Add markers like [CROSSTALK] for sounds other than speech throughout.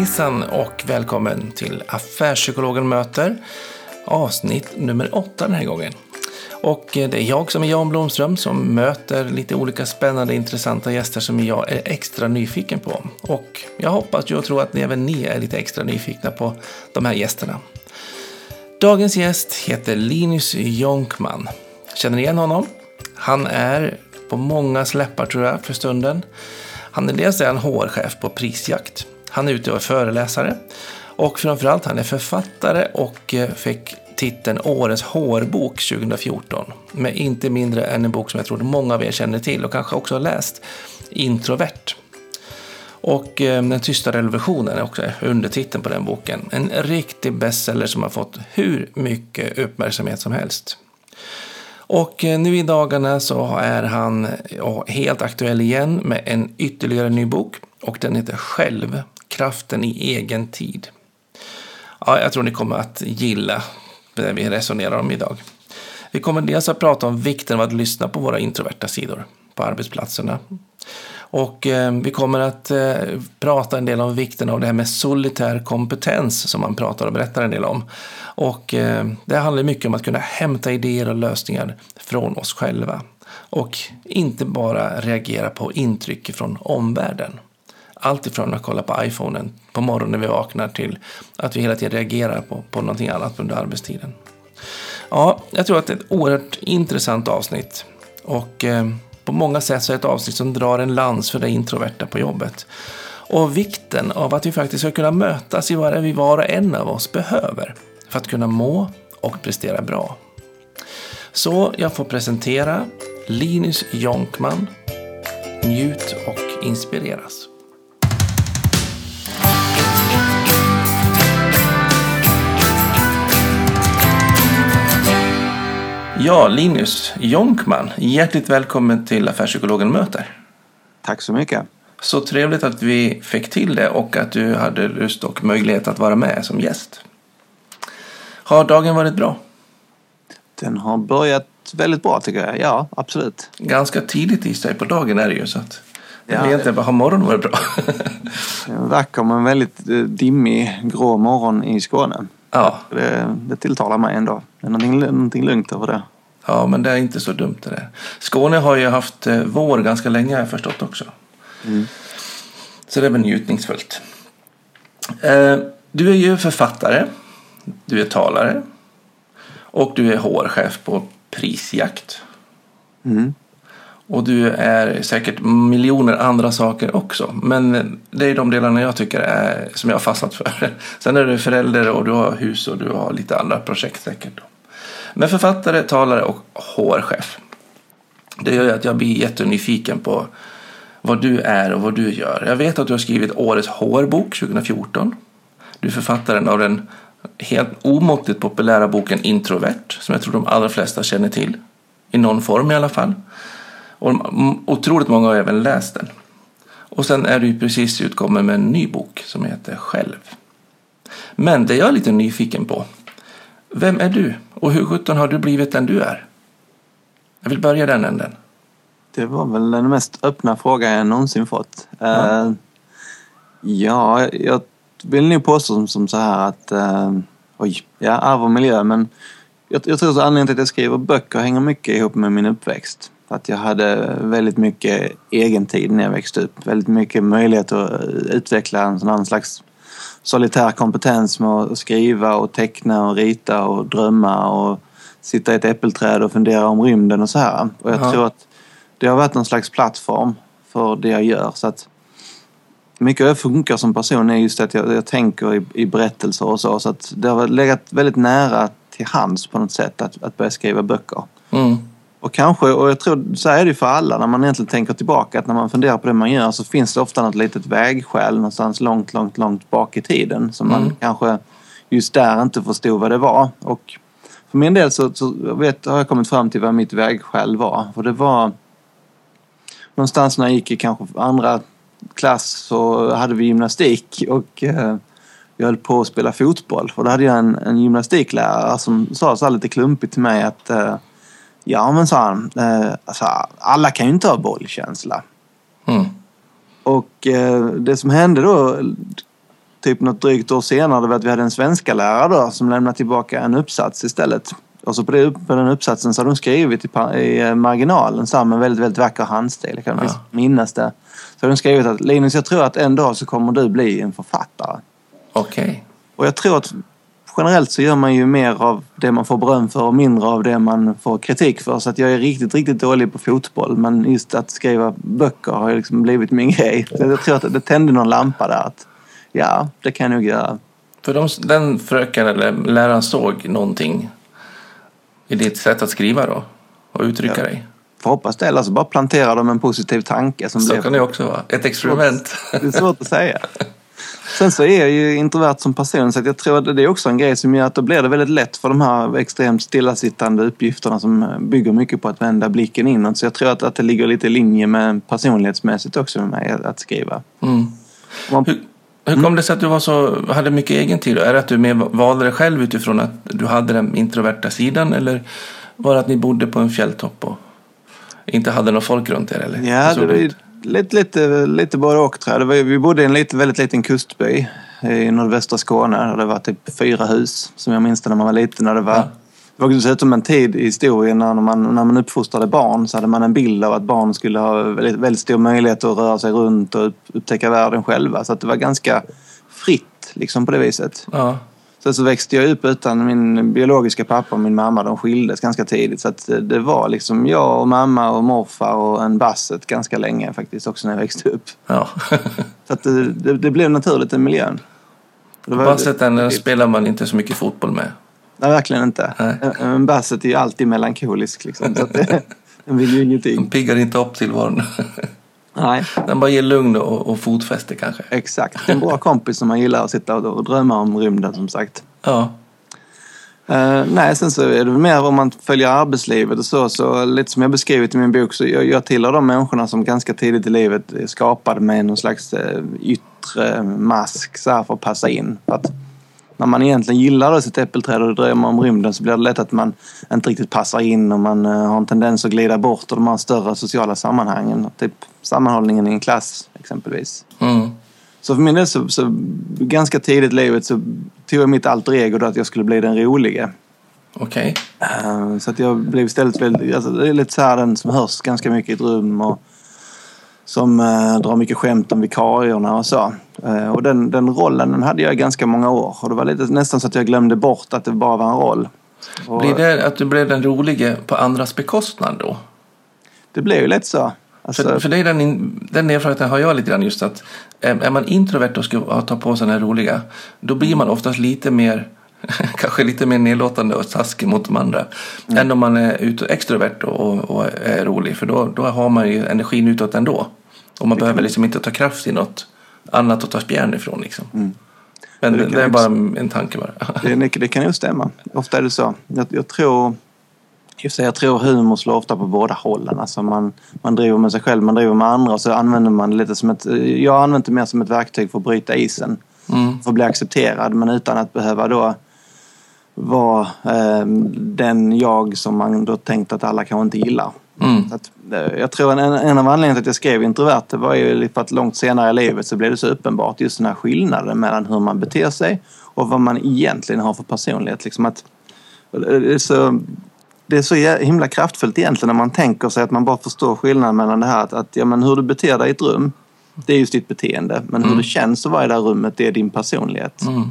Hejsan och välkommen till Affärspsykologen möter avsnitt nummer åtta den här gången. Och eh, det är jag som är Jan Blomström som möter lite olika spännande intressanta gäster som jag är extra nyfiken på. Och jag hoppas och tror att även ni är lite extra nyfikna på de här gästerna. Dagens gäst heter Linus Jonkman. Känner ni igen honom? Han är på många släppar tror jag för stunden. Han är dels en HR-chef på Prisjakt. Han är ute och är föreläsare. Och framförallt han är författare och eh, fick titeln Årets hårbok 2014. Med inte mindre än en bok som jag tror många av er känner till och kanske också har läst. Introvert. Och eh, Den tysta revolutionen är också undertiteln på den boken. En riktig bestseller som har fått hur mycket uppmärksamhet som helst. Och eh, nu i dagarna så är han helt aktuell igen med en ytterligare ny bok. Och den heter Själv, kraften i egen tid. Ja, jag tror ni kommer att gilla det vi resonerar om idag. Vi kommer dels att prata om vikten av att lyssna på våra introverta sidor på arbetsplatserna. Och eh, vi kommer att eh, prata en del om vikten av det här med solitär kompetens som man pratar och berättar en del om. Och eh, det handlar mycket om att kunna hämta idéer och lösningar från oss själva. Och inte bara reagera på intryck från omvärlden. Allt ifrån att kolla på iPhonen på morgonen när vi vaknar till att vi hela tiden reagerar på, på någonting annat under arbetstiden. Ja, jag tror att det är ett oerhört intressant avsnitt. Och eh, på många sätt så är det ett avsnitt som drar en lans för det introverta på jobbet. Och vikten av att vi faktiskt ska kunna mötas i vad vi var och en av oss behöver för att kunna må och prestera bra. Så jag får presentera Linus Jonkman. Njut och inspireras. Ja, Linus Jonkman, hjärtligt välkommen till Affärspsykologen möter. Tack så mycket. Så trevligt att vi fick till det och att du hade lust och möjlighet att vara med som gäst. Har dagen varit bra? Den har börjat väldigt bra tycker jag. Ja, absolut. Ganska tidigt i sig på dagen är det ju så att det ja, blir inte bara har morgonen varit bra. en [LAUGHS] vacker men väldigt eh, dimmig grå morgon i Skåne. Ja. Det, det tilltalar mig ändå. Det är någonting, någonting lugnt över det. Ja, men det är inte så dumt det där. Skåne har ju haft eh, vår ganska länge har jag förstått också. Mm. Så det är väl njutningsfullt. Eh, du är ju författare. Du är talare. Och du är HR-chef på Prisjakt. Mm. Och du är säkert miljoner andra saker också. Men det är de delarna jag tycker är som jag har fastnat för. [LAUGHS] Sen är du förälder och du har hus och du har lite andra projekt säkert. Men författare, talare och HR-chef. Det gör ju att jag blir jättenyfiken på vad du är och vad du gör. Jag vet att du har skrivit Årets HR-bok 2014. Du är författaren av den helt omåttligt populära boken Introvert som jag tror de allra flesta känner till. I någon form i alla fall. Och otroligt många har även läst den. Och sen är du ju precis utkommen med en ny bok som heter Själv. Men det jag är lite nyfiken på. Vem är du? Och hur sjutton har du blivit den du är? Jag vill börja den änden. Det var väl den mest öppna frågan jag någonsin fått. Ja, uh, ja jag vill nog påstå som, som så här att uh, oj, ja, arv och miljö men jag, jag tror att anledningen till att jag skriver böcker hänger mycket ihop med min uppväxt. Att jag hade väldigt mycket egen tid när jag växte upp. Väldigt mycket möjlighet att utveckla en sån slags solitär kompetens med att skriva och teckna och rita och drömma och sitta i ett äppelträd och fundera om rymden och så här. Och jag ja. tror att det har varit någon slags plattform för det jag gör. Så att mycket av jag funkar som person är just att jag, jag tänker i, i, berättelser och så. Så att det har legat väldigt nära till hands på något sätt att, att börja skriva böcker. Mm. Och kanske, och jag tror så är det för alla när man egentligen tänker tillbaka, att när man funderar på det man gör så finns det ofta något litet vägskäl någonstans långt, långt, långt bak i tiden som mm. man kanske just där inte förstod vad det var. Och för min del så, så vet, har jag kommit fram till vad mitt vägskäl var. För det var någonstans när jag gick i kanske andra klass så hade vi gymnastik och eh, jag höll på att spela fotboll. Och då hade jag en, en gymnastiklärare som sa så här lite klumpigt till mig att eh, Ja, men sa han, eh, alltså, alla kan ju inte ha bollkänsla. Mm. Och eh, det som hände då typ något drygt år senare det var att vi hade en svenska lärare då som lämnade tillbaka en uppsats istället. Och så på, det, på den uppsatsen så hade de skrivit i, eh, marginalen så här med väldigt, väldigt vacker handstil. Jag kan Ja. minnas det. Så hade de skrivit att Linus, jag tror att en dag så kommer du bli en författare. Okej. Och jag tror att generellt så gör man ju mer av det man får beröm för och mindre av det man får kritik för. Så att jag är riktigt, riktigt dålig på fotboll. Men just att skriva böcker har ju liksom blivit min grej. Så jag tror att det tände någon lampa där. Att, ja, det kan jag nog göra. För de, den fröken eller läraren såg någonting i ditt sätt att skriva då? Och uttrycka Ja. dig? Får hoppas det. Eller så bara planterar de en positiv tanke som Så blev... kan det också vara. Ett experiment. Det är svårt att säga. [LAUGHS] Sen så är jag ju introvert som person så att jag tror att det är också en grej som gör att då blir det väldigt lätt för de här extremt stillasittande uppgifterna som bygger mycket på att vända blicken inåt. Så jag tror att, att det ligger lite i linje med personlighetsmässigt också med mig att, skriva. Mm. Man, Hur, hur kom det sig att du var så, hade mycket egen tid? Är det att du mer valde dig själv utifrån att du hade den introverta sidan eller var det att ni bodde på en fjälltopp och inte hade någon folk runt er? Eller? Ja, det ut? Lite, lite, lite både och tror jag. Vi bodde i en lite, väldigt liten kustby i nordvästra Skåne. Det var typ fyra hus som jag minns det när man var liten. Och det var, Ja. Det var dessutom en tid i historien när man, när man uppfostrade barn så hade man en bild av att barn skulle ha väldigt, väldigt stor möjlighet att röra sig runt och upp, upptäcka världen själva. Så det var ganska fritt liksom på det viset. Ja. Sen så växte jag upp utan min biologiska pappa och min mamma. De skildes ganska tidigt. Så att det- var liksom jag och mamma och morfar och en basset ganska länge faktiskt också när jag växte upp. ja. [LAUGHS] Så det, det, det blev naturligt i miljön. Det var- Basset den spelar man inte så mycket fotboll med. Nej, verkligen inte. Nej. En- basset är ju alltid melankolisk liksom. Så att det, [LAUGHS] den vill ju ingenting. piggar inte upp tillvaron. [LAUGHS] Nej, Den bara ger lugn och, och fotfäste kanske. exakt. Det är en bra kompis som man gillar att sitta och, drömma om rymden som sagt. Ja. Eh, nej, sen så är det mer om man följer arbetslivet och så. Så lite som jag beskrivit i min bok så jag, jag tillhör de människorna som ganska tidigt i livet skapade med någon slags eh, yttre mask så här för att passa in. För att när man egentligen gillar sitt äppelträd och drömmer om rymden så blir det lätt att man inte riktigt passar in och man eh, har en tendens att glida bort ur de här större sociala sammanhangen. Typ sammanhållningen i en klass exempelvis. Mm. Så för min del så, så ganska tidigt i livet så tog jag mitt alter ego då att jag skulle bli den rolige. Okej. Eh, Så att jag blev istället väldigt, alltså det är lite så här den som hörs ganska mycket i ett rum och som eh, drar mycket skämt om vikarierna och så. Eh, och den, den rollen den hade jag i ganska många år och det var lite, nästan så att jag glömde bort att det bara var en roll. Och Blir det att du blev den rolige på andras bekostnad då? det blev ju lite så. Alltså, För, för det är den, den erfarenheten har jag lite grann just att är är man introvert och ska ta på sig den här roliga då blir man oftast lite mer [LAUGHS] kanske lite mer nedlåtande och taskig mot de andra än om man är extrovert och, och är rolig för då, då har man ju energin utåt ändå och man behöver liksom inte ta kraft i något annat att ta spjärn ifrån liksom. Men Det det, är bara en tanke bara. [LAUGHS] Det, det kan ju stämma. Ofta är det så. Jag, jag tror just det, jag tror humor slår ofta på båda hållen. Alltså man, man driver med sig själv, man driver med andra och så använder man det lite som ett... Jag har använt det mer som ett verktyg för att bryta isen. Mm. För att bli accepterad men utan att behöva då vara eh, den jag som man då tänkt att alla kanske inte gillar. Mm. Så att, jag tror en, en av anledningarna till att jag skrev introvert det var ju för att långt senare i livet så blev det så uppenbart just den här skillnaden mellan hur man beter sig och vad man egentligen har för personlighet. Liksom att, är så, det är så himla kraftfullt egentligen när man tänker sig att man bara förstår skillnaden mellan det här att, att ja, men hur du beter dig i ett rum det är just ditt beteende. Men hur det känns att vara i det här rummet det är din personlighet. Mm.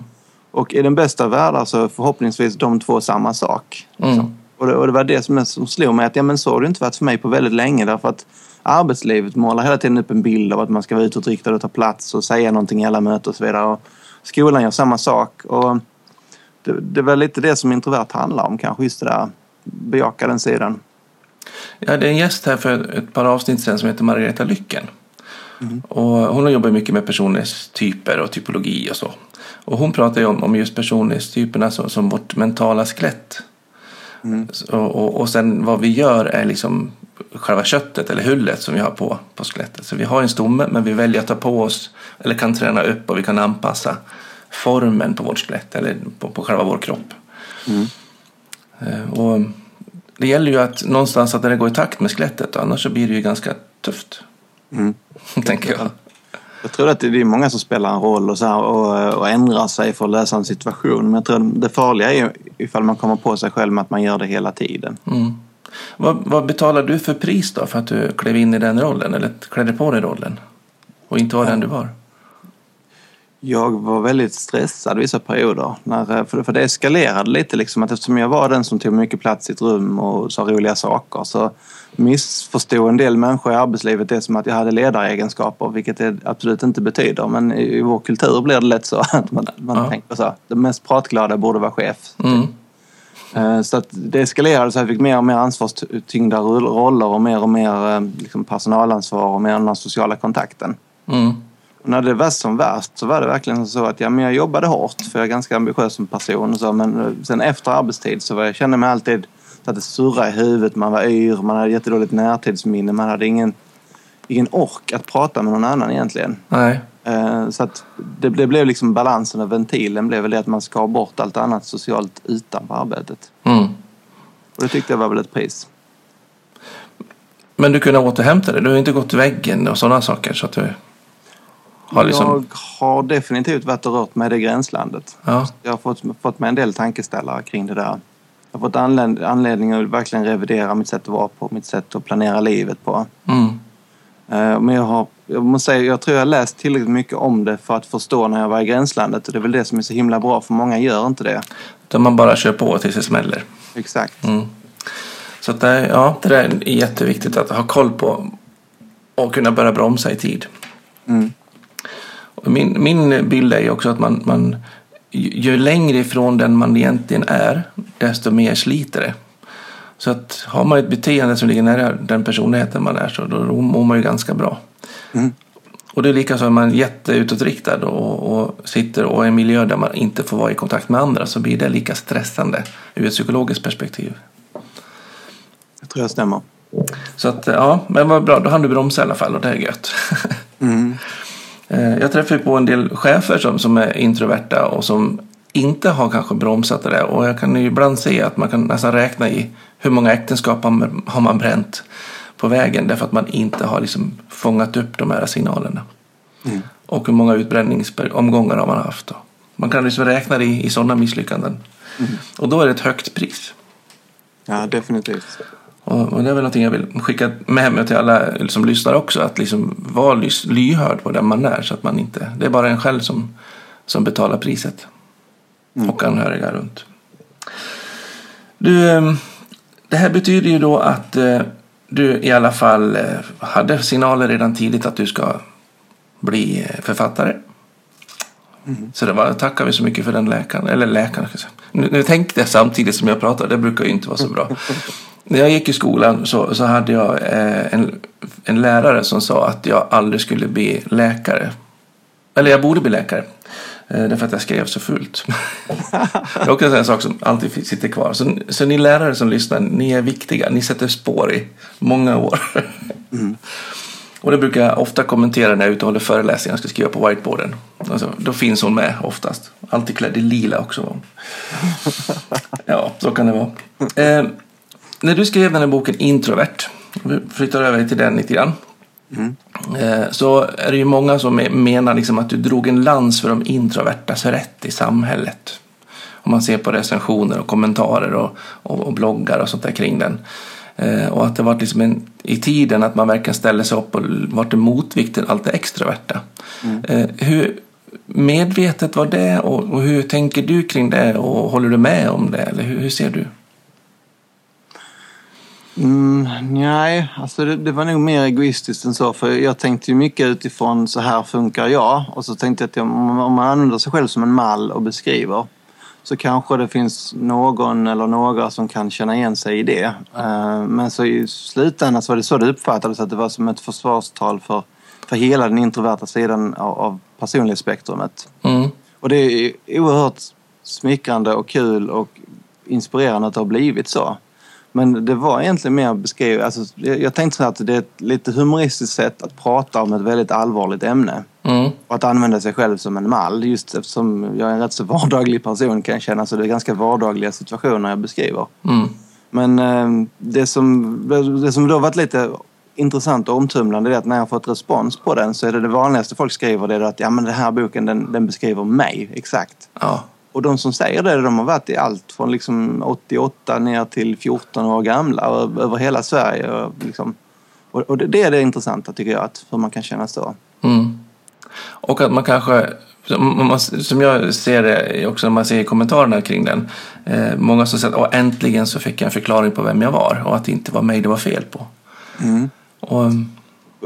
Och i den bästa av världar så är förhoppningsvis de två samma sak. Mm. Och det, och det var det som, som slog mig att ja, men så har det inte varit för mig på väldigt länge därför att arbetslivet målar hela tiden upp en bild av att man ska vara utåtriktad och ta plats och säga någonting i alla möten och så vidare. Och skolan gör samma sak. Och det, det var lite det som introvert handlar om kanske, just det där bejaka den sidan. Jag hade en gäst här för ett par avsnitt sedan som heter Margareta Lycken. Och hon har jobbat mycket med personlighetstyper och typologi och så. Och hon pratar ju om, om just personlighetstyperna som, som vårt mentala skelett. Så, och, och sen vad vi gör är liksom själva köttet eller hullet som vi har på, på skelettet. Så vi har en stomme men vi väljer att ta på oss eller kan träna upp och vi kan anpassa formen på vårt skelett eller på, på själva vår kropp. Eh, Och det gäller ju att någonstans att det går i takt med skelettet annars så blir det ju ganska tufft. Mm. [LAUGHS] tänker jag. Jag tror att det är många som spelar en roll och, så här, och, och ändrar sig för att lösa en situation. Men jag tror det farliga är ifall man kommer på sig själv med att man gör det hela tiden. Mm. Vad, vad betalar du för pris då för att du klev in i den rollen eller klädde på dig rollen? Och inte var den du var? Jag var väldigt stressad vissa perioder. När, för, för det eskalerade lite liksom. Att eftersom jag var den som tog mycket plats i ett rum och sa roliga saker så missförstod en del människor i arbetslivet det som att jag hade ledaregenskaper, vilket det absolut inte betyder. Men i, vår kultur blir det lätt så [LAUGHS] att man, man ja. tänker så. Den mest pratglada borde vara chef. Mm. Eh, så att det eskalerade så jag fick mer och mer ansvarstyngda roller och mer och mer eh, liksom personalansvar och mer den sociala kontakten. Mm. Och när det var som värst så var det verkligen så att ja, men jag jobbade hårt för jag är ganska ambitiös som person. Så, men eh, sen efter arbetstid så var jag kände mig alltid så att det surrade i huvudet, man var yr, man hade jättedåligt närtidsminne, man hade ingen, ingen ork att prata med någon annan egentligen. Nej. Så att det, det blev liksom balansen och ventilen blev väl det att man skar bort allt annat socialt utanför arbetet. Mm. Och det tyckte jag var väl ett pris. Men du kunde återhämta dig? Du har inte gått väggen och sådana saker? Så att du har liksom... Jag har definitivt varit och rört mig i det gränslandet. Ja. Jag har fått, fått mig en del tankeställare kring det där. Jag har fått anledning att verkligen revidera mitt sätt att vara på, mitt sätt att planera livet på. Mm. Eh, men jag, har, jag måste säga, jag tror jag har läst tillräckligt mycket om det för att förstå när jag var i gränslandet. Och det är väl det som är så himla bra, för många gör inte det. Där man bara kör på tills det smäller. Exakt. Mm. Så att det, ja, det är jätteviktigt att ha koll på och kunna börja bromsa i tid. Mm. Min, min bild är ju också att man, man ju längre ifrån den man egentligen är, desto mer sliter det. Så att har man ett beteende som ligger nära den personligheten man är så då mår man ju ganska bra. Mm. Och det är lika så att man är jätteutåtriktad och, och sitter och är i en miljö där man inte får vara i kontakt med andra så blir det lika stressande ur ett psykologiskt perspektiv. Jag tror jag stämmer. Så att ja, men vad bra, då hann du bromsa i alla fall och det är gött. [LAUGHS] Mm. Eh, jag träffar på en del chefer som, som är introverta och som inte har kanske bromsat det där. Och jag kan ju ibland se att man kan nästan räkna i hur många äktenskap har man bränt på vägen därför att man inte har liksom fångat upp de här signalerna. Mm. Och hur många utbränningsomgångar har man haft. Då. Man kan liksom räkna det i, i sådana misslyckanden. Mm. Och då är det ett högt pris. Ja, definitivt. Och, det är väl någonting jag vill skicka med mig till alla som lyssnar också. Att liksom vara lyhörd på den man är. Så att man inte, det är bara en själv som, som betalar priset. Mm. Och anhöriga runt. Du, ehm, det här betyder ju då att eh, du i alla fall eh, hade signaler redan tidigt att du ska bli eh, författare. Mm. Så det var, tackar vi så mycket för den läkaren. Eller läkaren, nu, nu tänkte jag samtidigt som jag pratade, det brukar ju inte vara så bra. [LAUGHS] När jag gick i skolan så, så hade jag eh, en, en lärare som sa att jag aldrig skulle bli läkare. Eller jag borde bli läkare. Eh, därför att jag skrev så fult. [LAUGHS] det är också en sak som alltid sitter kvar. Så, så ni lärare som lyssnar, ni är viktiga. Ni sätter spår i många år. Mm. [LAUGHS] Och det brukar jag ofta kommentera när jag är ute och håller föreläsningar och ska skriva på whiteboarden. Alltså, då finns hon med oftast. Alltid klädd i lila också. [LAUGHS] Ja, så kan det vara. Eh, när du skrev den här boken Introvert, vi flyttar över till den lite grann. Mm. Eh, så är det ju många som menar liksom att du drog en lans för de introvertas rätt i samhället. Om man ser på recensioner och kommentarer och, och, och bloggar och sånt där kring den. Eh, och att det var liksom en, i tiden att man verkligen ställde sig upp och var en motvikt till allt det extroverta. Mm. Eh, hur medvetet var det och, och, hur tänker du kring det och håller du med om det eller hur, hur ser du? Mm, nej, alltså det, det, var nog mer egoistiskt än så. För jag tänkte ju mycket utifrån så här funkar jag. Och så tänkte jag att om man använder sig själv som en mall och beskriver så kanske det finns någon eller några som kan känna igen sig i det. Eh, men så i slutändan så var det så det uppfattades att det var som ett försvarstal för, för hela den introverta sidan av, av personlighetsspektrumet. Mm. Och det är oerhört smickrande och kul och inspirerande att det har blivit så. Men det var egentligen mer beskrivet, alltså, jag, tänkte så här att det är ett lite humoristiskt sätt att prata om ett väldigt allvarligt ämne. Mm. Och att använda sig själv som en mall. Just eftersom jag är en rätt så vardaglig person kan jag känna. Så det är ganska vardagliga situationer jag beskriver. Mm. Men eh, det, som, det som då varit lite intressant och omtumlande är att när jag har fått respons på den så är det det vanligaste folk skriver det är att ja, men den här boken den, den beskriver mig exakt. Ja. Och de som säger det de har varit i allt från liksom 88 ner till 14 år gamla över hela Sverige. Och, liksom, och, det är det intressanta tycker jag, att hur man kan känna så. Mm. Och att man kanske, som jag ser det också när man ser kommentarerna kring den, eh, många som säger att "Åh, äntligen så fick jag en förklaring på vem jag var och att det inte var mig det var fel på. Mm. Och,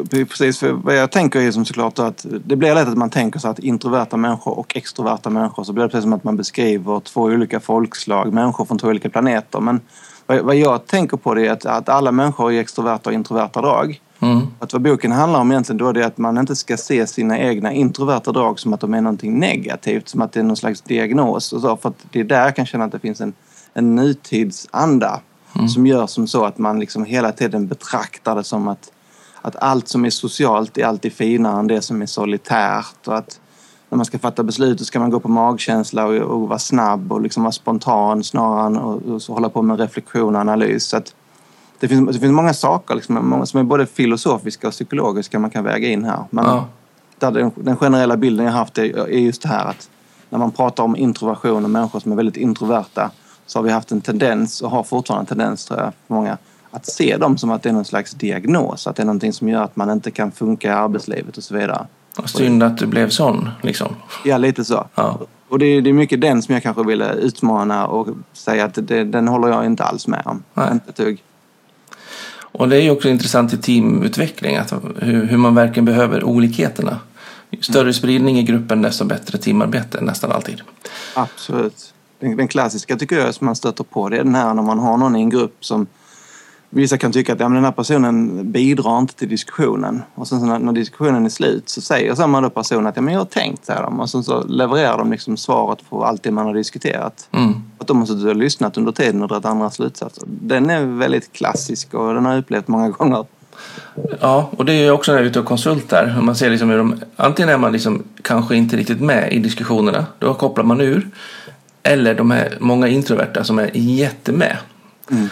Precis, för vad jag tänker är som såklart att det blir lätt att man tänker så att introverta människor och extroverta människor så blir det precis som att man beskriver två olika folkslag, människor från två olika planeter. Men vad jag tänker på det är att, att alla människor är extroverta och introverta drag. mm, Att vad boken handlar om egentligen då är det att man inte ska se sina egna introverta drag som att de är någonting negativt, som att det är någon slags diagnos och så. För att det är där jag kan känna att det finns en, en nutidsanda som gör som så att man liksom hela tiden betraktar det som att, att allt som är socialt är alltid finare än det som är solitärt och att när man ska fatta beslut så ska man gå på magkänsla och, och vara snabb och liksom vara spontan snarare än och så hålla på med reflektion och analys. Så att det, finns, det finns många saker liksom, många som är både filosofiska och psykologiska man kan väga in här. Men ja, där den, den generella bilden jag haft är, är just det här att när man pratar om introversion och människor som är väldigt introverta så har vi haft en tendens och har fortfarande en tendens tror jag för många att se dem som att det är någon slags diagnos, att det är någonting som gör att man inte kan funka i arbetslivet och så vidare. och synd att du blev sån liksom. Ja, lite så. Ja. Och det är, det är mycket den som jag kanske ville utmana och säga att det, den håller jag inte alls med om. Nej. Inte ett dugg. Och det är ju också intressant i teamutveckling, att hur, hur man verkligen behöver olikheterna. Ju större spridning i gruppen desto bättre teamarbete nästan alltid. Absolut. Den, den klassiska tycker jag som man stöter på det är den här när man har någon i en grupp som Vissa kan tycka att ja, men den här personen bidrar inte till diskussionen. Och sen när, när diskussionen är slut så säger samma då person att ja, men jag har tänkt, säger de. Och sen så levererar de liksom svaret på allt det man har diskuterat. Mm. Att de har suttit och lyssnat under tiden och dragit andra slutsatser. Den är väldigt klassisk och den har jag upplevt många gånger. Ja, och det är ju också när jag är ute och konsultar. Man ser liksom hur de, antingen är man liksom kanske inte riktigt med i diskussionerna, då kopplar man ur. Eller de är många introverta som är jättemed. Mm.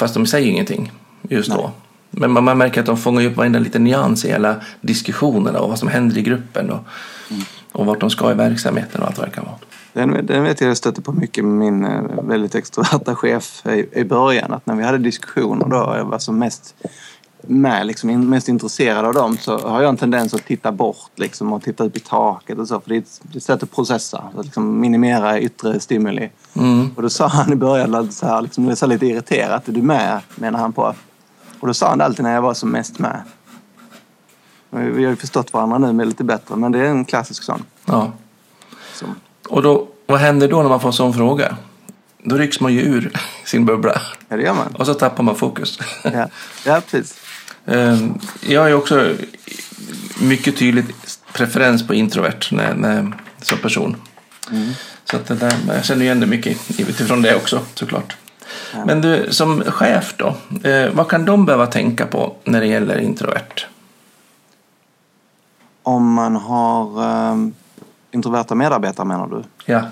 Fast de säger ingenting just Nej. då. Men man, man märker att de fångar upp varenda liten nyans i hela diskussionerna och vad som händer i gruppen och, Mm. och vart de ska i verksamheten och allt vad det kan vara. Den, den vet jag jag stötte på mycket med min eh, väldigt extroverta chef i, i början. Att när vi hade diskussioner då jag var som mest med, liksom, mest intresserad av dem så har jag en tendens att titta bort liksom, och titta upp i taket och så. För det är ett, det är ett sätt att processa, att liksom minimera yttre stimuli. Mm. Och då sa han i början så här, liksom, så lite irriterat. Är du med? menar han på. Och då sa han det alltid när jag var som mest med. Vi har ju förstått varandra nu med lite bättre men det är en klassisk sån. Ja. Som, Och då, vad händer då när man får en sån fråga? Då rycks man ju ur [LAUGHS] sin bubbla ja, det gör man. och så tappar man fokus. Ja, ja precis. Ehm, Jag har ju också mycket tydligt preferens på introvert när, när, som person. Mm. Så att det där, jag känner igen det mycket utifrån det också såklart. Ja. Men du, som chef då, eh, vad kan de behöva tänka på när det gäller introvert? Om man har um, introverta medarbetare menar du? Ja,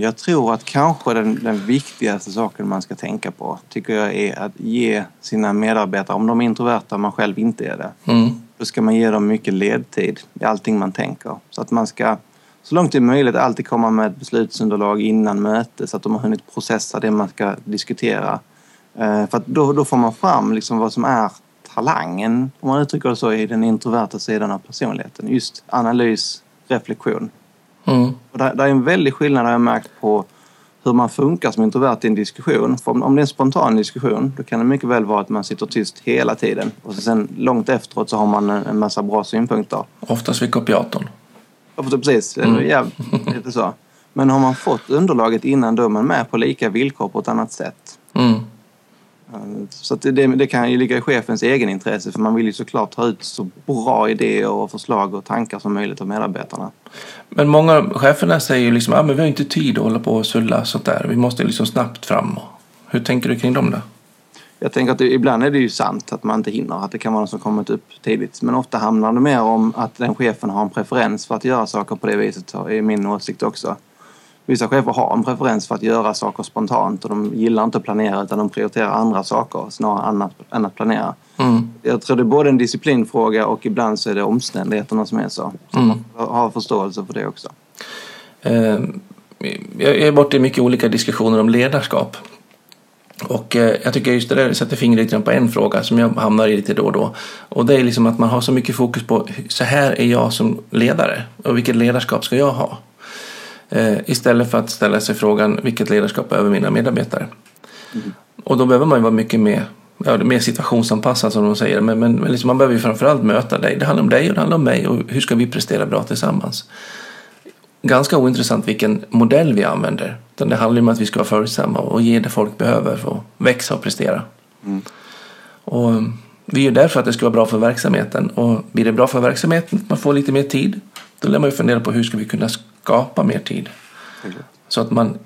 jag tror att kanske den, den viktigaste saken man ska tänka på tycker jag är att ge sina medarbetare, om de är introverta och man själv inte är det, mm. då ska man ge dem mycket ledtid i allting man tänker. Så att man ska så långt det är möjligt alltid komma med ett beslutsunderlag innan möte så att de har hunnit processa det man ska diskutera. Eh, För då, då får man fram liksom vad som är talangen, om man uttrycker det så, i den introverta sidan av personligheten. Just analys, reflektion. Mm. Och där, där är en väldig skillnad har jag märkt på hur man funkar som introvert i en diskussion. För om, om det är en spontan diskussion då kan det mycket väl vara att man sitter tyst hela tiden och sen långt efteråt så har man en, en massa bra synpunkter. oftast vid kopiatorn. Ja, precis. Mm. Ja, [LAUGHS] lite så. Men har man fått underlaget innan då är man med på lika villkor på ett annat sätt. Mm. Så att det, det, kan ju ligga i chefens egen intresse för man vill ju såklart ta ut så bra idéer och förslag och tankar som möjligt av medarbetarna. Men många av cheferna säger ju liksom, ah, men vi har inte tid att hålla på och sulla sånt där. Vi måste liksom snabbt fram. Hur tänker du kring dem då? Jag tänker att det, ibland är det ju sant att man inte hinner, att det kan vara något som kommit upp tidigt. Men ofta handlar det mer om att den chefen har en preferens för att göra saker på det viset, är min åsikt också. Vissa chefer har en preferens för att göra saker spontant och de gillar inte att planera utan de prioriterar andra saker snarare än att, än att planera. Mm. Jag tror det är både en disciplinfråga och ibland så är det omständigheterna som är så. så Mm. man har förståelse för det också. Eh, jag är borta i mycket olika diskussioner om ledarskap. Och eh, jag tycker just det där sätter fingret lite på en fråga som jag hamnar i lite då och då. Och det är liksom att man har så mycket fokus på så här är jag som ledare och vilket ledarskap ska jag ha? Eh, istället för att ställa sig frågan vilket ledarskap behöver mina medarbetare? Och då behöver man ju vara mycket mer, ja, mer situationsanpassad som de säger. Men, men, liksom man behöver ju framförallt möta dig. Det handlar om dig och det handlar om mig och hur ska vi prestera bra tillsammans? ganska ointressant vilken modell vi använder. Utan det handlar om att vi ska vara följsamma och ge det folk behöver för att växa och prestera. Mm. Och um, vi är ju där för att det ska vara bra för verksamheten. Och blir det bra för verksamheten, man får lite mer tid, då lär man ju fundera på hur ska vi kunna skapa mer tid. Så att man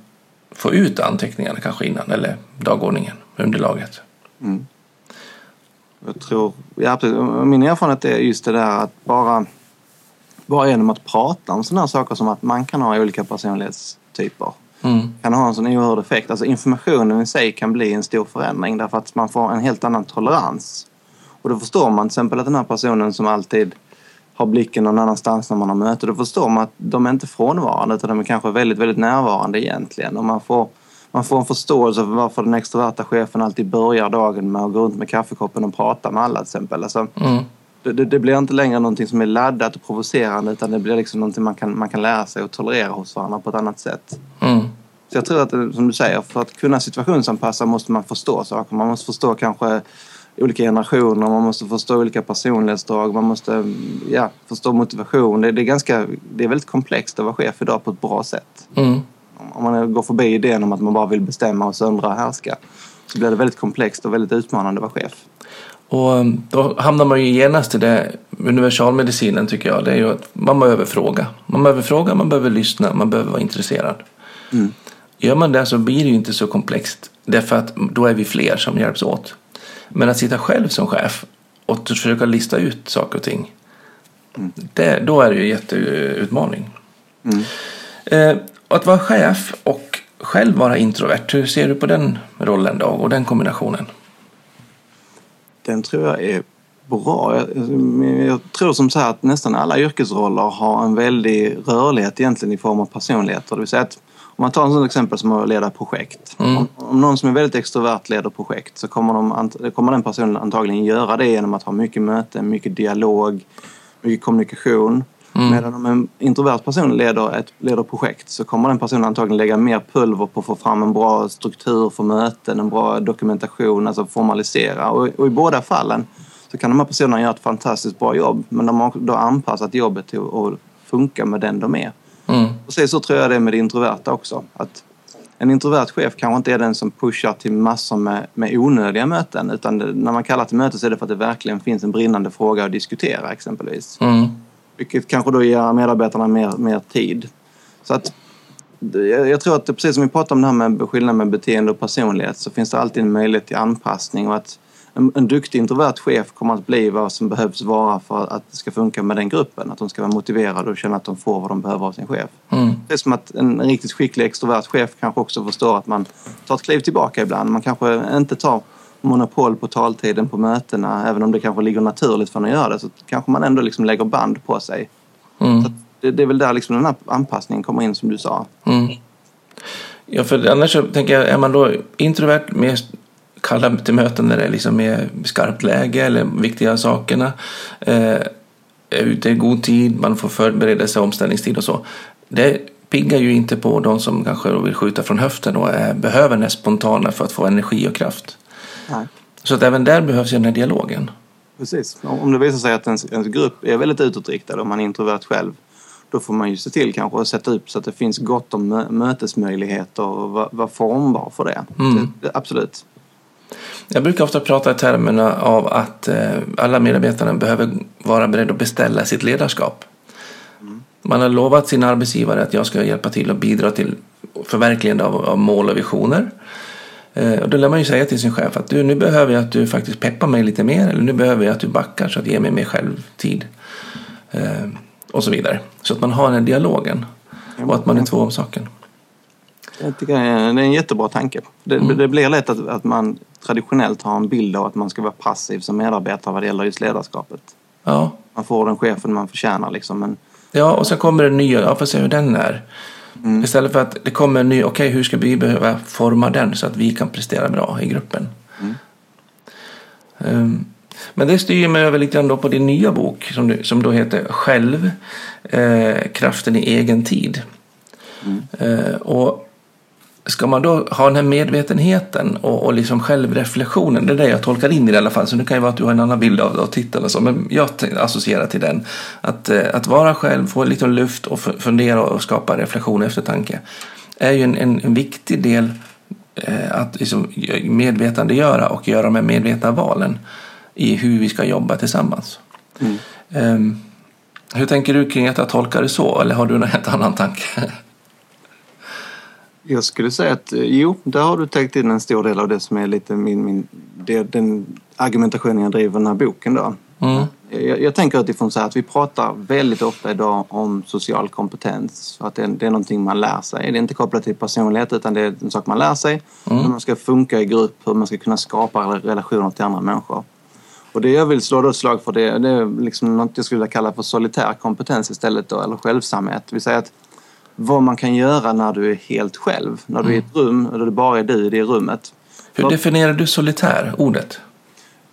får ut anteckningarna kanske innan, eller dagordningen, underlaget. Mm. Jag tror, ja, precis. Min erfarenhet är just det där att bara, bara genom att prata om sådana här saker som att man kan ha olika personlighetstyper Mm. kan ha en sån oerhörd effekt. Alltså informationen i sig kan bli en stor förändring därför att man får en helt annan tolerans. Och då förstår man till exempel att den här personen som alltid har blicken någon annanstans när man har möte, då förstår man att de är inte frånvarande utan de är kanske väldigt, väldigt närvarande egentligen. Och man får, man får en förståelse för varför den extroverta chefen alltid börjar dagen med att gå runt med kaffekoppen och prata med alla till exempel. Alltså, Mm. det, det, blir inte längre någonting som är laddat och provocerande utan det blir liksom någonting man kan, man kan lära sig och tolerera hos varandra på ett annat sätt. Mm. Så jag tror att, det- som du säger, för att kunna situationsanpassa måste man förstå saker. Man måste förstå kanske olika generationer, man måste förstå olika personlighetsdrag, man måste ja, förstå motivation. Det, det, är ganska, det är väldigt komplext att vara chef idag på ett bra sätt. Mm. Om- man går förbi idén om att man bara vill bestämma och söndra och härska så blir det väldigt komplext och väldigt utmanande att vara chef. Och um, då hamnar man ju genast i det universalmedicinen tycker jag. Det är ju att man behöver fråga. Man behöver fråga, man behöver lyssna, man behöver vara intresserad. Mm. Gör man det så blir det ju inte så komplext. Därför att då är vi fler som hjälps åt. Men att sitta själv som chef och försöka lista ut saker och ting. Det, då är det ju en jätteutmaning. Mm. Eh, att vara chef och själv vara introvert. Hur ser du på den rollen då och den kombinationen? Den tror jag är bra. Jag, jag tror som så här att nästan alla yrkesroller har en väldig rörlighet egentligen i form av personligheter. Det vill säga att om man tar en sån exempel som att leda projekt. Mm. Om, om någon som är väldigt extrovert leder projekt så kommer, de, kommer den personen antagligen göra det genom att ha mycket möten, mycket dialog, mycket kommunikation. Mm. Medan om en introvert person leder ett leder projekt så kommer den personen antagligen lägga mer pulver på att få fram en bra struktur för möten, en bra dokumentation, alltså formalisera. Och, och i båda fallen så kan de här personerna göra ett fantastiskt bra jobb men de har då anpassat jobbet till att funka med den de är. Precis så tror jag det är med det introverta också. Att en introvert chef kanske inte är den som pushar till massor med, med onödiga möten utan det, när man kallar till möte så är det för att det verkligen finns en brinnande fråga att diskutera exempelvis. Mm. Vilket kanske då ger medarbetarna mer, mer tid. Så att jag, tror att det, precis som vi pratade om det här med skillnad med beteende och personlighet så finns det alltid en möjlighet till anpassning och att en, en duktig introvert chef kommer att bli vad som behövs vara för att det ska funka med den gruppen. Att de ska vara motiverade och känna att de får vad de behöver av sin chef. Mm. Det är som att en riktigt skicklig extrovert chef kanske också förstår att man tar ett kliv tillbaka ibland. Man kanske inte tar monopol på taltiden på mötena även om det kanske ligger naturligt för en att göra det så kanske man ändå liksom lägger band på sig. Mm. Det, det är väl där liksom den här anpassningen kommer in som du sa. Mm. Ja, för annars så tänker jag, är man då introvert, mer kalla till möten när det är liksom mer skarpt läge eller viktiga sakerna, eh, är ute i god tid, man får förberedelse, omställningstid och så. Det piggar ju inte på de som kanske vill skjuta från höften och är, behöver det spontana för att få energi och kraft. Nej. Så att även där behövs ju den här dialogen. Precis. Om det visar sig att ens, ens grupp är väldigt utåtriktad och man är introvert själv då får man ju se till kanske att sätta upp så att det finns gott om mö- mötesmöjligheter och vara formbar för det. Mm. det absolut. Jag brukar ofta prata i termerna av att eh, alla medarbetare behöver vara beredda att beställa sitt ledarskap. Man har lovat sin arbetsgivare att jag ska hjälpa till och bidra till förverkligande av, av mål och visioner. Eh, och då lär man ju säga till sin chef att du, nu behöver jag att du faktiskt peppar mig lite mer eller nu behöver jag att du backar så att ge mig mer självtid. Eh, och så vidare. Så att man har den dialogen och att man är två om saken. Jag tycker det är en jättebra tanke. Det, Mm. det blir lätt att, att man traditionellt har en bild av att man ska vara passiv som medarbetare vad det gäller just ledarskapet. Ja. Man får den chefen man förtjänar liksom. Men Ja, och sen kommer det nya. Ja, får se hur den är. Mm. Istället för att det kommer en ny. Okej, hur ska vi behöva forma den så att vi kan prestera bra i gruppen? Mm. Ehm, men det styr mig över lite grann då på din nya bok som, du, som då heter Själv. Eh, kraften i egen tid. Mm. Eh, och ska man då ha den här medvetenheten och, och liksom självreflektionen, det är det jag tolkar in i det i alla fall, så det kan ju vara att du har en annan bild av, av titeln och så, men jag associerar till den. Att, eh, att vara själv, få lite luft och fu- fundera och skapa reflektion och eftertanke är ju en, en, en viktig del eh, att liksom medvetandegöra och göra de här medvetna valen i hur vi ska jobba tillsammans. Mm. Ehm, hur tänker du kring att jag tolkar det så, eller har du någon helt annan tanke? Jag skulle säga att eh, jo, där har du täckt in en stor del av det som är lite min, min det, den argumentationen jag driver i den här boken då. Mm. Jag, jag tänker utifrån så här att vi pratar väldigt ofta idag om social kompetens. Att det, är- det är någonting man lär sig. Det är inte kopplat till personlighet utan det är en sak man lär sig. Mm. Hur man ska funka i grupp, hur man ska kunna skapa relationer till andra människor. Och det jag vill slå ett slag för det, det är liksom något jag skulle vilja kalla för solitär kompetens istället då, eller självsamhet. Vill säga att vad man kan göra när du är helt själv. När du är i ett rum och det bara är du i det rummet. Hur definierar du solitär, ordet?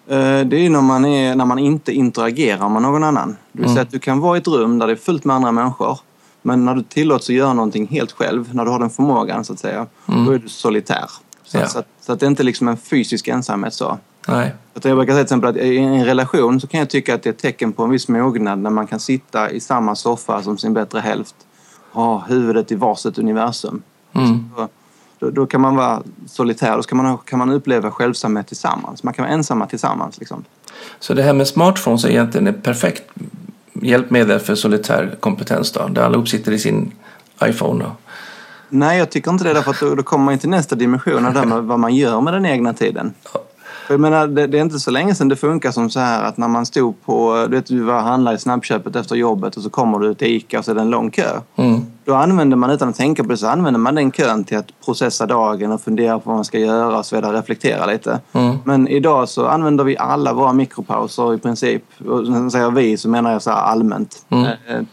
Eh, Det är när man, är, när man inte interagerar med någon annan. Det vill säga att du kan vara i ett rum där det är fullt med andra människor. Men när du tillåts att göra någonting helt själv, när du har den förmågan så att säga, då är du solitär. Så, Ja. så, att, så att det är inte liksom en fysisk ensamhet så. Nej. Utan Jag brukar säga till exempel att i en relation så kan jag tycka att det är ett tecken på en viss mognad när man kan sitta i samma soffa som sin bättre hälft. Ha huvudet i varsitt universum. Mm. Då, då, då kan man vara solitär, då ska man, kan man uppleva självsamhet tillsammans. Man kan vara ensamma tillsammans. Liksom. Så det här med smartphones är egentligen ett perfekt hjälpmedel för solitär kompetens då? Där allihop sitter i sin iPhone då? Nej, jag tycker inte det därför att då, då kommer man till nästa dimension det här med vad man gör med den egna tiden. För jag menar, det, det är inte så länge sedan det funkar som så här att när man stod på, du vet du var handlade i snabbköpet efter jobbet och så kommer du till ICA och så är det en lång kö. Mm. Då använder man utan att tänka på det så använder man den kön till att processa dagen och fundera på vad man ska göra och så vidare, reflektera lite. Mm. Men idag så använder vi alla våra mikropauser i princip. Och när jag säger vi så menar jag så allmänt. Mm.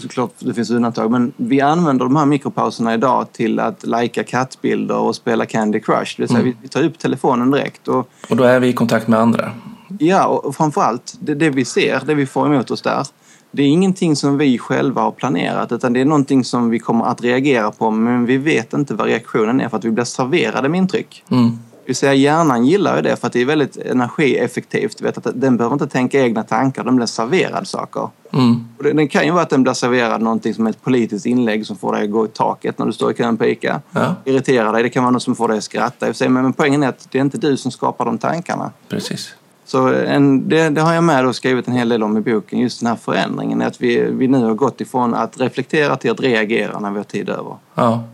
Såklart det finns undantag men vi använder de här mikropauserna idag till att lajka kattbilder och spela Candy Crush. Det vill säga vi, vi tar upp telefonen direkt och Och då är vi i kontakt med andra? Ja, och framförallt det, det vi ser, det vi får emot oss där. Det är ingenting som vi själva har planerat utan det är någonting som vi kommer att reagera på men vi vet inte vad reaktionen är för att vi blir serverade med intryck. Mm. Vill säga hjärnan gillar ju det för att det är väldigt energieffektivt. Vet att den behöver inte tänka egna tankar, den blir serverad saker. Mm. Och det, den kan ju vara att den blir serverad någonting som är ett politiskt inlägg som får dig att gå i taket när du står i kön på ICA. Ja, Irriterar dig, det kan vara något som får dig att skratta. i sig, Men, men poängen är att det är inte du som skapar de tankarna. precis. Så en, det, det har jag med och skrivit en hel del om i boken, just den här förändringen. Att vi, vi nu har gått ifrån att reflektera till att reagera när vi har tid över. Ja,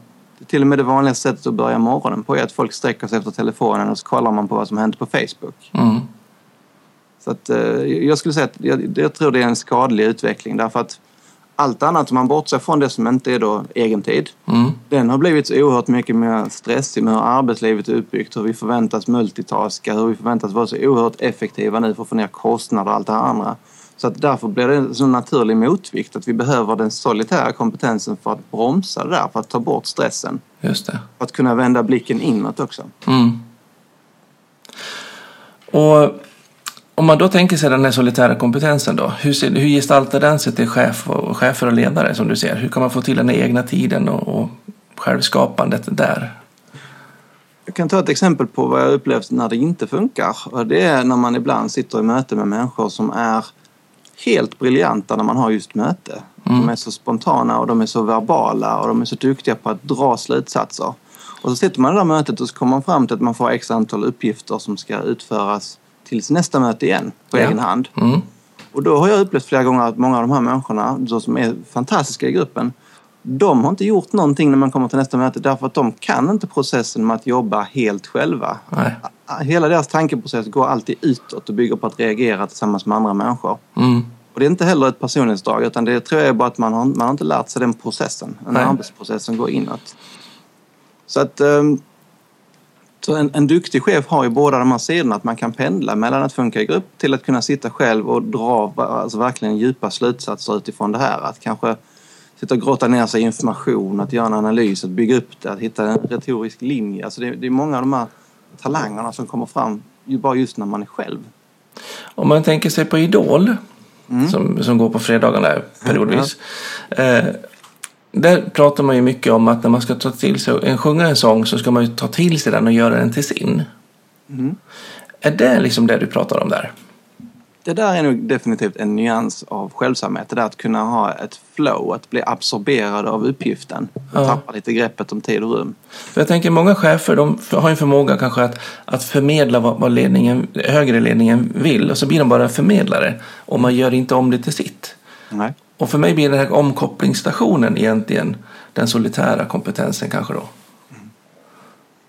till och med det vanligaste sättet att börja morgonen på är att folk sträcker sig efter telefonen och så kollar man på vad som hänt på Facebook. mm. Så att, eh, jag skulle säga att jag, jag tror det är en skadlig utveckling därför att allt annat, om man bortser från det som inte är då egen tid, Mm. den har blivit så oerhört mycket mer stressig med hur arbetslivet är uppbyggt, hur vi förväntas multitaska, hur vi förväntas vara så oerhört effektiva nu för att få ner kostnader och allt det här andra. Så att därför blir det en så naturlig motvikt att vi behöver den solitära kompetensen för att bromsa det där, för att ta bort stressen. just det. För att kunna vända blicken inåt också. Mm. Och om man då tänker sig den här solitära kompetensen då, hur, ser, hur gestaltar den sig till chef och, chefer och ledare som du ser? Hur kan man få till den egna tiden och, och självskapandet där? Jag kan ta ett exempel på vad jag upplevt när det inte funkar. Och det är när man ibland sitter i möte med människor som är helt briljanta när man har just möte. De är så spontana och de är så verbala och de är så duktiga på att dra slutsatser. Och så sitter man i det där mötet och så kommer man fram till att man får x antal uppgifter som ska utföras tills nästa möte igen på Ja. egen hand. Mm. Och då har jag upplevt flera gånger att många av de här människorna som är fantastiska i gruppen de har inte gjort någonting när man kommer till nästa möte därför att de kan inte processen med att jobba helt själva. Nej. Hela deras tankeprocess går alltid utåt och bygger på att reagera tillsammans med andra människor. Mm. Och det är inte heller ett personlighetsdrag utan det tror jag är bara att man har, man har inte lärt sig den processen. Den Nej. arbetsprocessen går inåt. Så att ehm, så en, en duktig chef har ju båda de här sidorna, att man kan pendla mellan att funka i grupp till att kunna sitta själv och dra alltså verkligen djupa slutsatser utifrån det här. Att kanske sitta och grotta ner sig i information, att göra en analys, att bygga upp det, att hitta en retorisk linje. Alltså det, det är många av de här talangerna som kommer fram ju bara just när man är själv. Om man tänker sig på Idol, Mm. som, som går på fredagarna periodvis. Eh, där pratar man ju mycket om att när man ska ta till sig en sjunga en sång så ska man ju ta till sig den och göra den till sin. Mm. Är det liksom det du pratar om där? Det där är nog definitivt en nyans av självsamhet. Det där att kunna ha ett flow, att bli absorberad av uppgiften. Ja. Tappa lite greppet om tid och rum. För jag tänker många chefer de har en förmåga kanske att, att förmedla vad, vad ledningen, högre ledningen vill och så blir de bara förmedlare och man gör inte om det till sitt. Nej. Och för mig blir den här omkopplingsstationen egentligen den solitära kompetensen kanske då.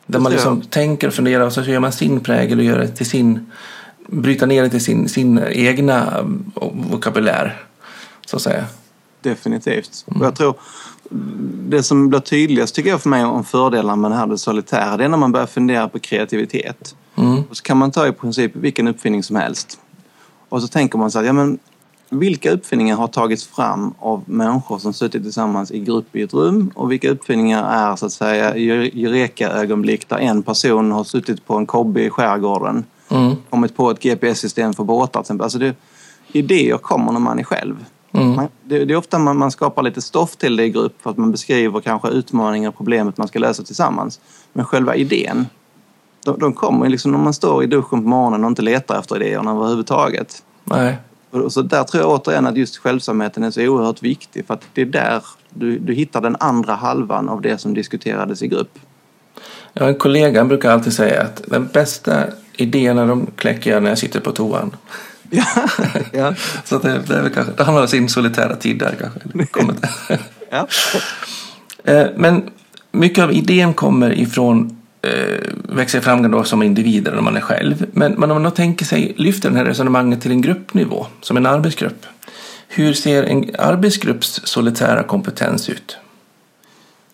Där man liksom tänker och funderar och så gör man sin prägel och gör det till sin, bryta ner det till sin, sin egna um, vokabulär. Så att säga. Definitivt. Och jag tror det som blir tydligast tycker jag för mig om fördelarna med det här det solitära, det är när man börjar fundera på kreativitet. Mm. Och så kan man ta i princip vilken uppfinning som helst. Och så tänker man så här, ja men vilka uppfinningar har tagits fram av människor som suttit tillsammans i grupp i ett rum och vilka uppfinningar är så att säga eureka-ögonblick där en person har suttit på en kobbe i skärgården Mm. kommit på ett GPS-system för båtar till exempel. Alltså det, idéer kommer när man är själv. Mm. Man, det, det är ofta man, man skapar lite stoff till det i grupp för att man beskriver kanske utmaningar och problemet man ska lösa tillsammans. Men själva idén, de, de kommer liksom när man står i duschen på morgonen och inte letar efter idéerna överhuvudtaget. Nej. Och så där tror jag återigen att just självsamheten är så oerhört viktig för att det är där du, du hittar den andra halvan av det som diskuterades i grupp. Har en kollega brukar alltid säga att den bästa idéerna de kläcker jag när jag sitter på toan. [LAUGHS] Ja, ja. Så det, det, är väl kanske, det handlar om sin solitära tid där kanske. [LAUGHS] ja. [LAUGHS] Eh, Men mycket av idén kommer ifrån eh, växer fram då som individer när man är själv. Men, men om man då tänker sig, lyfter det här resonemanget till en gruppnivå, som en arbetsgrupp. Hur ser en arbetsgrupps solitära kompetens ut?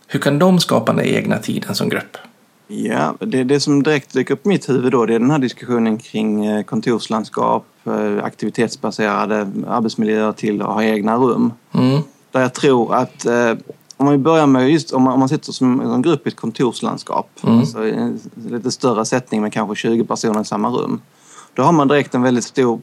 Hur kan de skapa den egna tiden som grupp? Ja, det, det som direkt dyker upp i mitt huvud då det är den här diskussionen kring eh, kontorslandskap, eh, aktivitetsbaserade arbetsmiljöer till att ha egna rum. Mm. Där jag tror att eh, om man börjar med just om man, om man sitter som en grupp i ett kontorslandskap, Mm. alltså en lite större sättning med kanske 20 personer i samma rum. Då har man direkt en väldigt stor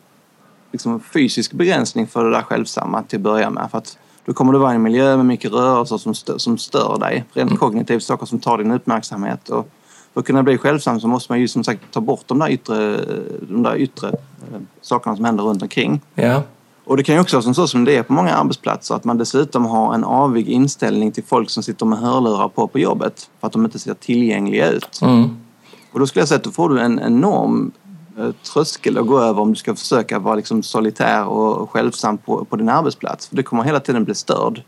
liksom, fysisk begränsning för det där självsamma till att börja med. För att då kommer du vara i en miljö med mycket rörelser som stör, som stör dig. Rent kognitivt saker som tar din uppmärksamhet. Och för att kunna bli självsam så måste man ju som sagt ta bort de där yttre, de där yttre eh, sakerna som händer runt omkring. Ja. Och det kan ju också vara så som det är på många arbetsplatser att man dessutom har en avig inställning till folk som sitter med hörlurar på på jobbet för att de inte ser tillgängliga ut. Mm. Och då skulle jag säga att då får du en enorm tröskel att gå över om du ska försöka vara liksom solitär och självsam på, på din arbetsplats. För du kommer hela tiden bli störd.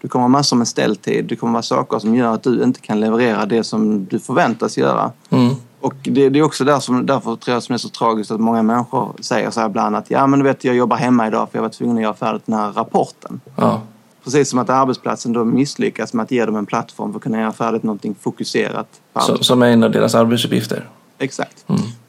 Du kommer ha massor med ställtid. Det kommer vara saker som gör att du inte kan leverera det som du förväntas göra. Mm. Och det, det är också där som, därför tror jag som är så tragiskt att många människor säger så här ibland att ja men du vet jag jobbar hemma idag för jag var tvungen att göra färdigt den här rapporten. Ja. Precis som att arbetsplatsen då misslyckas med att ge dem en plattform för att kunna göra färdigt någonting fokuserat. Arbetsplatsen. som är en av deras arbetsuppgifter. Exakt.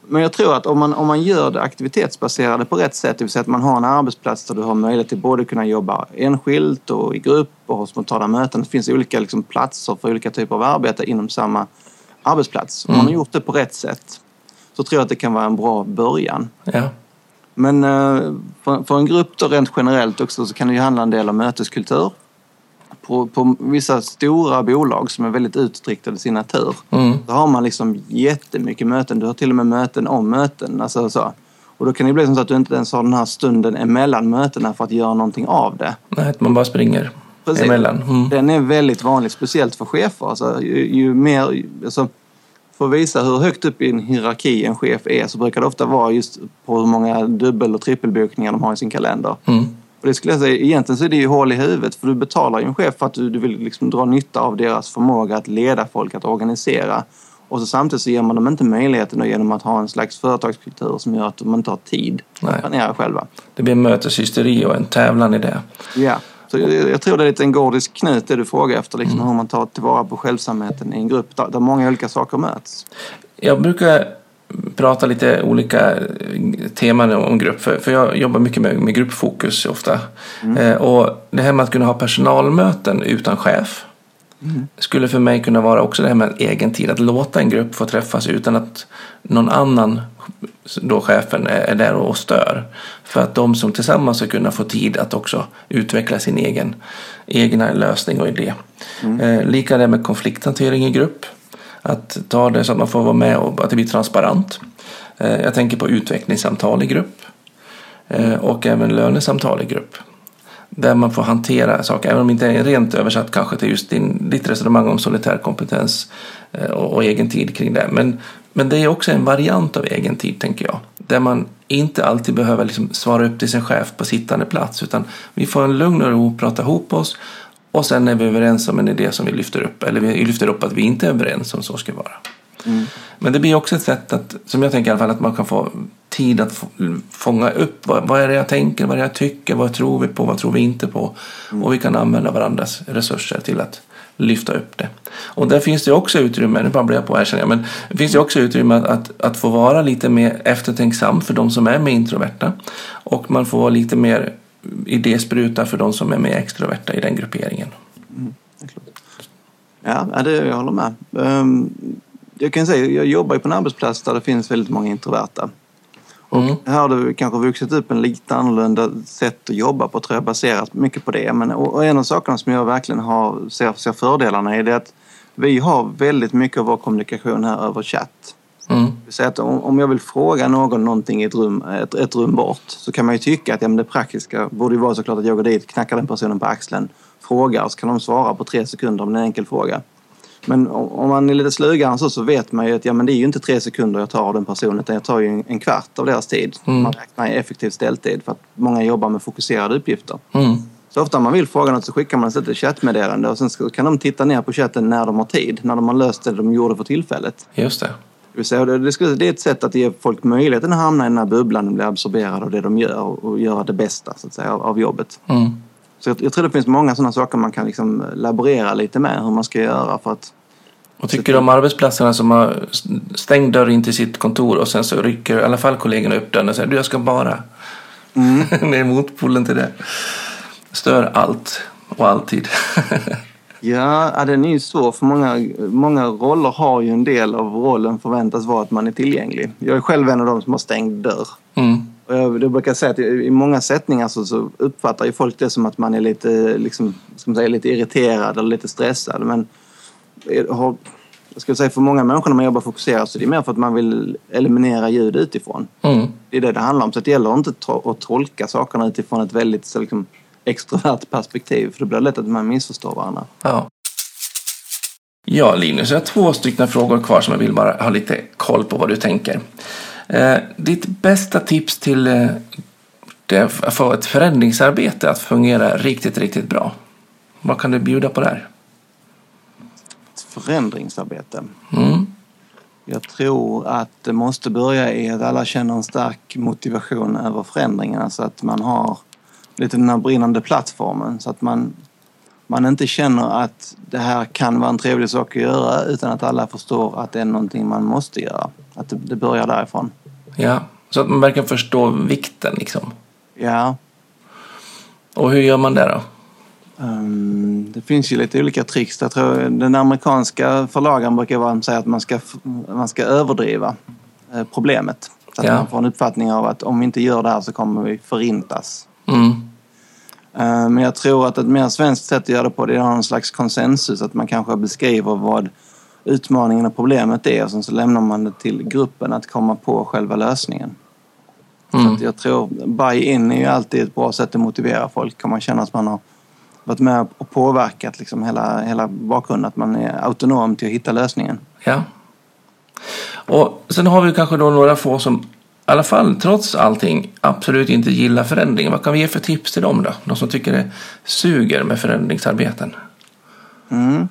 Men jag tror att om man, om man gör det aktivitetsbaserade på rätt sätt, det vill säga att man har en arbetsplats där du har möjlighet till både kunna jobba enskilt och i grupp och ha spontana möten. Det finns olika liksom, platser för olika typer av arbete inom samma arbetsplats. Om man har gjort det på rätt sätt så tror jag att det kan vara en bra början. Ja. Men eh, för, för en grupp då rent generellt också så kan det ju handla en del om möteskultur. På, på vissa stora bolag som är väldigt utstriktade i sin natur Mm. då har man liksom jättemycket möten. Du har till och med möten om möten. Alltså så. Och då kan det bli som så att du inte ens har den här stunden emellan mötena för att göra någonting av det. Nej, att man bara springer Precis. emellan. Mm. Den är väldigt vanlig, speciellt för chefer. Alltså, ju, ju mer, alltså, för att visa hur högt upp i en hierarki en chef är så brukar det ofta vara just på hur många dubbel och trippelbokningar de har i sin kalender. Mm. Och det skulle jag säga, egentligen så är det ju hål i huvudet för du betalar ju en chef för att du, du vill liksom dra nytta av deras förmåga att leda folk, att organisera. Och så samtidigt så ger man dem inte möjligheten genom att ha en slags företagskultur som gör att de inte har tid Nej. att planera själva. Det blir möteshysteri och en tävlan i det. Ja. Så jag, jag tror det är lite en gordisk knut det du frågar efter, liksom, hur man tar tillvara på självsamheten i en grupp där, där många olika saker möts. Jag brukar prata lite olika teman om grupp, för, för jag jobbar mycket med, med gruppfokus ofta. Eh, och det här med att kunna ha personalmöten utan chef skulle för mig kunna vara också det här med egen tid, att låta en grupp få träffas utan att någon annan, då chefen, är är där och stör. För att de som tillsammans ska kunna få tid att också utveckla sin egen egna lösning och idé. Eh, lika det med konflikthantering i grupp. Att ta det så att man får vara med och att det blir transparent. Eh, jag tänker på utvecklingssamtal i grupp. Eh, och även lönesamtal i grupp. Där man får hantera saker, även om det inte är rent översatt kanske till just din, ditt resonemang om solitär kompetens eh, och, och egen tid kring det. Men, men det är också en variant av egen tid, tänker jag. Där man inte alltid behöver liksom svara upp till sin chef på sittande plats, utan vi får en lugn och ro, prata ihop oss och sen är vi överens om en idé som vi lyfter upp, eller vi lyfter upp att vi inte är överens om så ska vara. Men det blir också ett sätt att, som jag tänker i alla fall, att man kan få tid att få, fånga upp vad, vad är det jag tänker, vad är det jag tycker, vad tror vi på, vad tror vi inte på. Och vi kan använda varandras resurser till att lyfta upp det. Och där finns det också utrymme, nu babblar jag på här känner jag, men det finns det också utrymme att, att, att få vara lite mer eftertänksam för de som är mer introverta. Och man får vara lite mer idéspruta för de som är mer extroverta i den grupperingen. Ja, ja, det, jag håller med. Ehm, jag kan säga, jag jobbar ju på en arbetsplats där det finns väldigt många introverta. Mm. Här har det kanske vuxit upp en lite annorlunda sätt att jobba på, tror jag, baserat mycket på det. Men, och, och en av sakerna som jag verkligen har, ser, ser fördelarna i det är att vi har väldigt mycket av vår kommunikation här över chatt. Mm. Att om, om jag vill fråga någon någonting i ett rum, ett, ett rum bort så kan man ju tycka att ja, men det praktiska borde ju vara såklart att jag går dit, knackar den personen på axeln, frågar så kan de svara på tre sekunder om det är en enkel fråga. Men om man är lite slugare så, så vet man ju att ja, men det är ju inte tre sekunder jag tar av den personen utan jag tar ju en, en kvart av deras tid. Man räknar i effektiv ställtid för att många jobbar med fokuserade uppgifter. Mm. Så ofta om man vill fråga något så skickar man ett chattmeddelande och sen kan de titta ner på chatten när de har tid, när de har löst det de gjorde för tillfället. Just det. Det, säga, det, är ett sätt att ge folk möjligheten att hamna i den här bubblan och bli absorberade av det de gör och, göra det bästa så att säga, av, jobbet. Mm. Så jag, jag tror det finns många sådana saker man kan liksom laborera lite med hur man ska göra för att Och tycker du om arbetsplatserna som har stängd dörr in till sitt kontor och sen så rycker i alla fall kollegorna upp dörren och säger du jag ska bara. Mm. [LAUGHS] det är motpolen till det. Stör allt och alltid. [LAUGHS] Ja, den är ju svår för många, många roller har ju en del av rollen förväntas vara att man är tillgänglig. Jag är själv en av dem som har stängd dörr. mm. Och jag, jag brukar säga att i många sättningar så, så uppfattar ju folk det som att man är lite, liksom, ska man säga, lite irriterad eller lite stressad. Men jag har, jag ska säga för många människor när man jobbar fokuserat så är det mer för att man vill eliminera ljud utifrån. Mm. Det är det det handlar om. Så det gäller inte att tolka sakerna utifrån ett väldigt liksom, extrovert perspektiv. För det blir lätt att man missförstår varandra. Ja. Ja, Linus, jag har två stycken frågor kvar som jag vill bara ha lite koll på vad du tänker. Eh, ditt bästa tips till eh, det, att få ett förändringsarbete att fungera riktigt, riktigt bra. Vad kan du bjuda på där? Ett förändringsarbete. Mm. Jag tror att det måste börja i att alla känner en stark motivation över förändringarna så att man har lite den här brinnande plattformen så att man, man inte känner att det här kan vara en trevlig sak att göra utan att alla förstår att det är någonting man måste göra. Att det, det börjar därifrån. Ja, så att man verkligen förstår vikten liksom. Ja, Och hur gör man det då? ehm, det finns ju lite olika tricks. Jag tror den amerikanska förlagen brukar vara säga att man ska, man ska överdriva eh, problemet. Så att Ja. man får en uppfattning av att om vi inte gör det här så kommer vi förintas. Mm. Eh, Men jag tror att ett mer svenskt sätt att göra det på det är att ha någon slags konsensus. Att man kanske beskriver vad utmaningen och problemet är och sen så lämnar man det till gruppen att komma på själva lösningen. Så Mm. att jag tror buy-in är ju alltid ett bra sätt att motivera folk. Om man känner att man har varit med och påverkat liksom hela, hela bakgrunden. Att man är autonom till att hitta lösningen. Ja. Och sen har vi kanske då några få som i alla fall trots allting absolut inte gillar förändring. Vad kan vi ge för tips till dem då? De som tycker det suger med förändringsarbeten. Mm.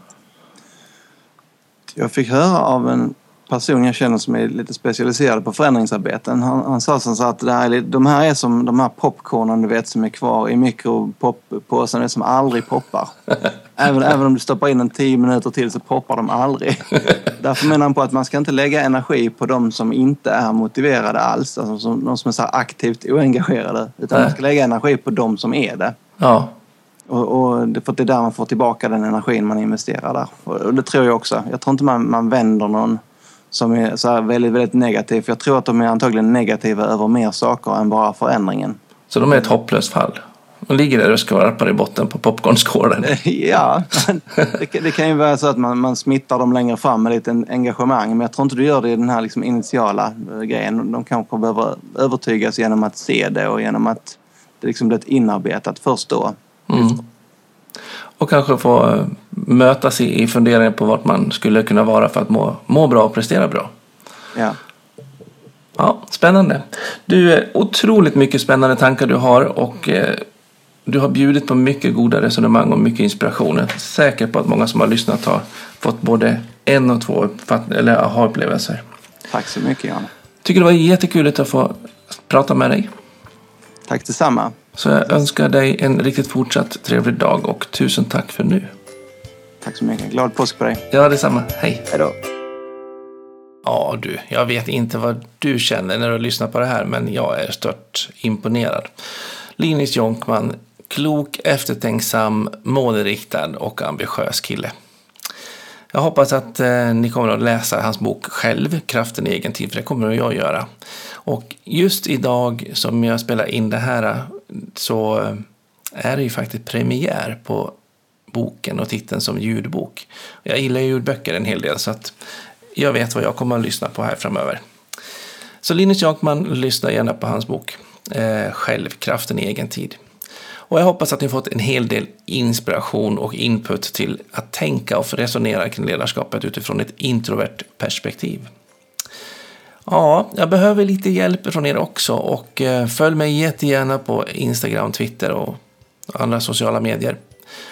Jag fick höra av en person jag känner som är lite specialiserad på förändringsarbeten. Han, han sa så att det här är, de här är som de här popcornen du vet som är kvar i mikropoppåsen som aldrig poppar. [LAUGHS] Även, även om du stoppar in en tio minuter till så poppar de aldrig. [LAUGHS] Därför menar han på att man ska inte lägga energi på de som inte är motiverade alls. Alltså som, de som är så aktivt oengagerade. Utan Nej. man ska lägga energi på de som är det. Ja, Och, och det, för det är där man får tillbaka den energin man investerar där. Och det tror jag också. Jag tror inte man, man vänder någon som är så väldigt, väldigt negativ. Jag tror att de är antagligen negativa över mer saker än bara förändringen. så de är ett hopplöst fall. De ligger där och skvalpar i botten på popcornskålen. [LAUGHS] Ja, det, kan- det kan ju vara så att man, man smittar dem längre fram med lite en- engagemang. Men jag tror inte du gör det i den här liksom initiala eh, grejen. De kanske behöver övertygas genom att se det och genom att det liksom blir ett inarbetat först då. Mm. Och kanske få eh, mötas i, i funderingar på vart man skulle kunna vara för att må, må bra och prestera bra. Ja. Ja, spännande. Du, eh, otroligt mycket spännande tankar du har och eh, du har bjudit på mycket goda resonemang och mycket inspiration. Jag är säker på att många som har lyssnat har fått både en och två eller aha-upplevelser. Tack så mycket Jan. Tycker det var jättekul att få prata med dig. Tack detsamma. Så jag önskar dig en riktigt fortsatt trevlig dag och tusen tack för nu. Tack så mycket. Glad påsk på dig. Ja, detsamma. Hej. Hej då. Ja du, jag vet inte vad du känner när du lyssnar på det här, men jag är stört imponerad. Linus Jonkman, klok, eftertänksam, målriktad och ambitiös kille. Jag hoppas att eh, ni kommer att läsa hans bok själv, Kraften i egen tid, för det kommer jag att göra. Och just idag som jag spelar in det här så eh, är det ju faktiskt premiär på boken och titeln som ljudbok. Jag gillar ju ljudböcker en hel del så att jag vet vad jag kommer att lyssna på här framöver. Så Linus Jankman, lyssna gärna på hans bok eh, Självkraften i egen tid. Och jag hoppas att ni fått en hel del inspiration och input till att tänka och resonera kring ledarskapet utifrån ett introvert perspektiv. Ja, jag behöver lite hjälp från er också och eh, följ mig jättegärna på Instagram, Twitter och andra sociala medier.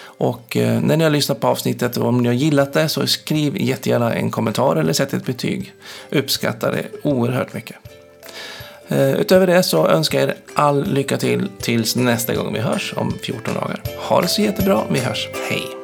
Och eh, när ni har lyssnat på avsnittet och om ni har gillat det så skriv jättegärna en kommentar eller sätt ett betyg. Uppskattar det oerhört mycket. Eh, utöver det så önskar jag er all lycka till tills nästa gång vi hörs om 14 dagar. Ha det så jättebra, vi hörs. Hej!